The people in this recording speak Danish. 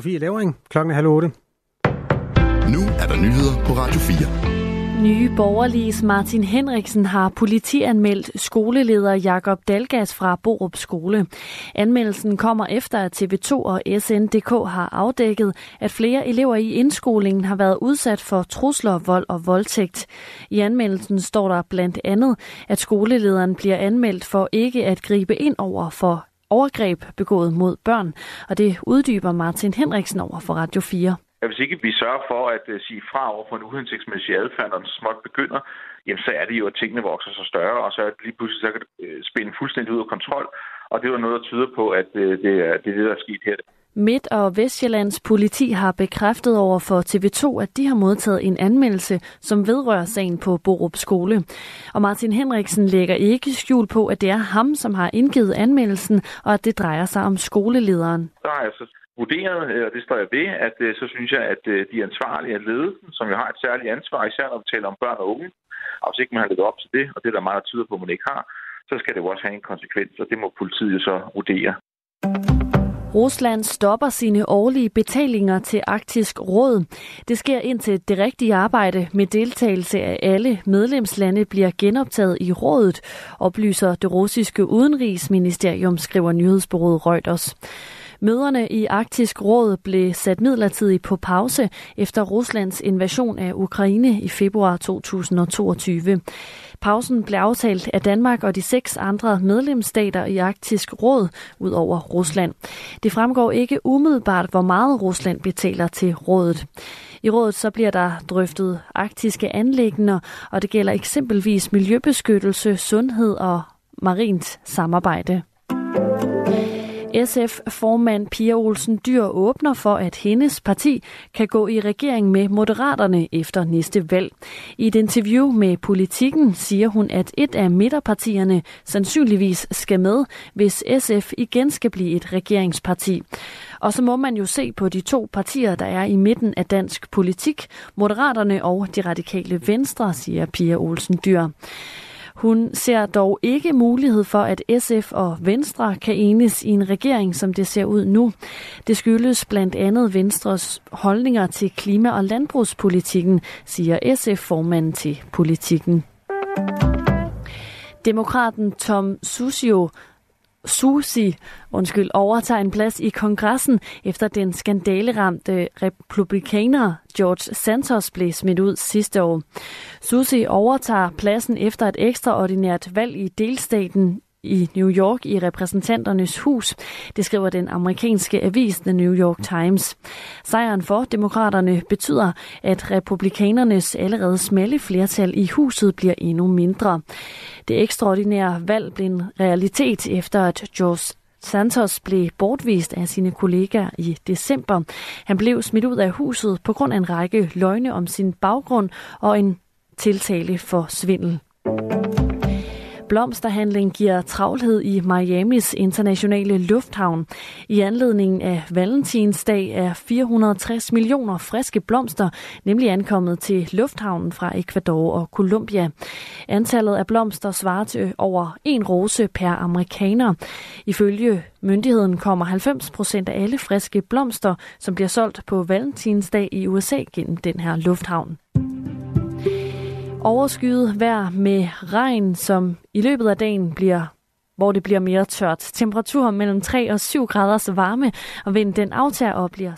Sofie Levering, klokken er halv otte. Nu er der nyheder på Radio 4. Nye borgerliges Martin Henriksen har politianmeldt skoleleder Jakob Dalgas fra Borup Skole. Anmeldelsen kommer efter, at TV2 og SNDK har afdækket, at flere elever i indskolingen har været udsat for trusler, vold og voldtægt. I anmeldelsen står der blandt andet, at skolelederen bliver anmeldt for ikke at gribe ind over for overgreb begået mod børn, og det uddyber Martin Henriksen over for Radio 4. Hvis ikke vi sørger for at øh, sige fra over for en uhensigtsmæssig adfærd, når den småt begynder, jamen så er det jo, at tingene vokser så større, og så er det lige pludselig så kan det øh, spænde fuldstændig ud af kontrol. Og det er noget, der tyder på, at øh, det, er, det er det, der er sket her. Midt- og Vestjyllands politi har bekræftet over for TV2, at de har modtaget en anmeldelse, som vedrører sagen på Borup Skole. Og Martin Henriksen lægger ikke skjul på, at det er ham, som har indgivet anmeldelsen, og at det drejer sig om skolelederen. Der har jeg så vurderet, øh, og det står jeg ved, at øh, så synes jeg, at øh, de ansvarlige af ledelsen, som jo har et særligt ansvar, især når vi taler om børn og unge, og hvis ikke man har levet op til det, og det er der meget, der tyder på, at man ikke har, så skal det jo også have en konsekvens, og det må politiet jo så vurdere. Rusland stopper sine årlige betalinger til Arktisk Råd. Det sker indtil det rigtige arbejde med deltagelse af alle medlemslande bliver genoptaget i rådet, oplyser det russiske udenrigsministerium, skriver nyhedsbureauet Reuters. Møderne i Arktisk Råd blev sat midlertidigt på pause efter Ruslands invasion af Ukraine i februar 2022. Pausen blev aftalt af Danmark og de seks andre medlemsstater i Arktisk Råd ud over Rusland. Det fremgår ikke umiddelbart, hvor meget Rusland betaler til rådet. I rådet så bliver der drøftet arktiske anlægner, og det gælder eksempelvis miljøbeskyttelse, sundhed og marint samarbejde. SF-formand Pia Olsen Dyr åbner for, at hendes parti kan gå i regering med Moderaterne efter næste valg. I et interview med Politikken siger hun, at et af midterpartierne sandsynligvis skal med, hvis SF igen skal blive et regeringsparti. Og så må man jo se på de to partier, der er i midten af dansk politik, Moderaterne og de radikale venstre, siger Pia Olsen Dyr. Hun ser dog ikke mulighed for, at SF og Venstre kan enes i en regering, som det ser ud nu. Det skyldes blandt andet Venstres holdninger til klima- og landbrugspolitikken, siger SF-formanden til politikken. Demokraten Tom Susio Susi undskyld, overtager en plads i kongressen, efter den skandaleramte republikaner George Santos blev smidt ud sidste år. Susi overtager pladsen efter et ekstraordinært valg i delstaten i New York i repræsentanternes hus. Det skriver den amerikanske avis The New York Times. Sejren for demokraterne betyder, at republikanernes allerede smalle flertal i huset bliver endnu mindre. Det ekstraordinære valg blev en realitet efter, at George Santos blev bortvist af sine kollegaer i december. Han blev smidt ud af huset på grund af en række løgne om sin baggrund og en tiltale for svindel. Blomsterhandling giver travlhed i Miamis internationale lufthavn. I anledning af Valentinsdag er 460 millioner friske blomster nemlig ankommet til lufthavnen fra Ecuador og Colombia. Antallet af blomster svarer til over en rose per amerikaner. Ifølge myndigheden kommer 90 procent af alle friske blomster, som bliver solgt på Valentinsdag i USA gennem den her lufthavn overskyet vejr med regn, som i løbet af dagen bliver hvor det bliver mere tørt. Temperatur mellem 3 og 7 graders varme, og vinden den aftager og bliver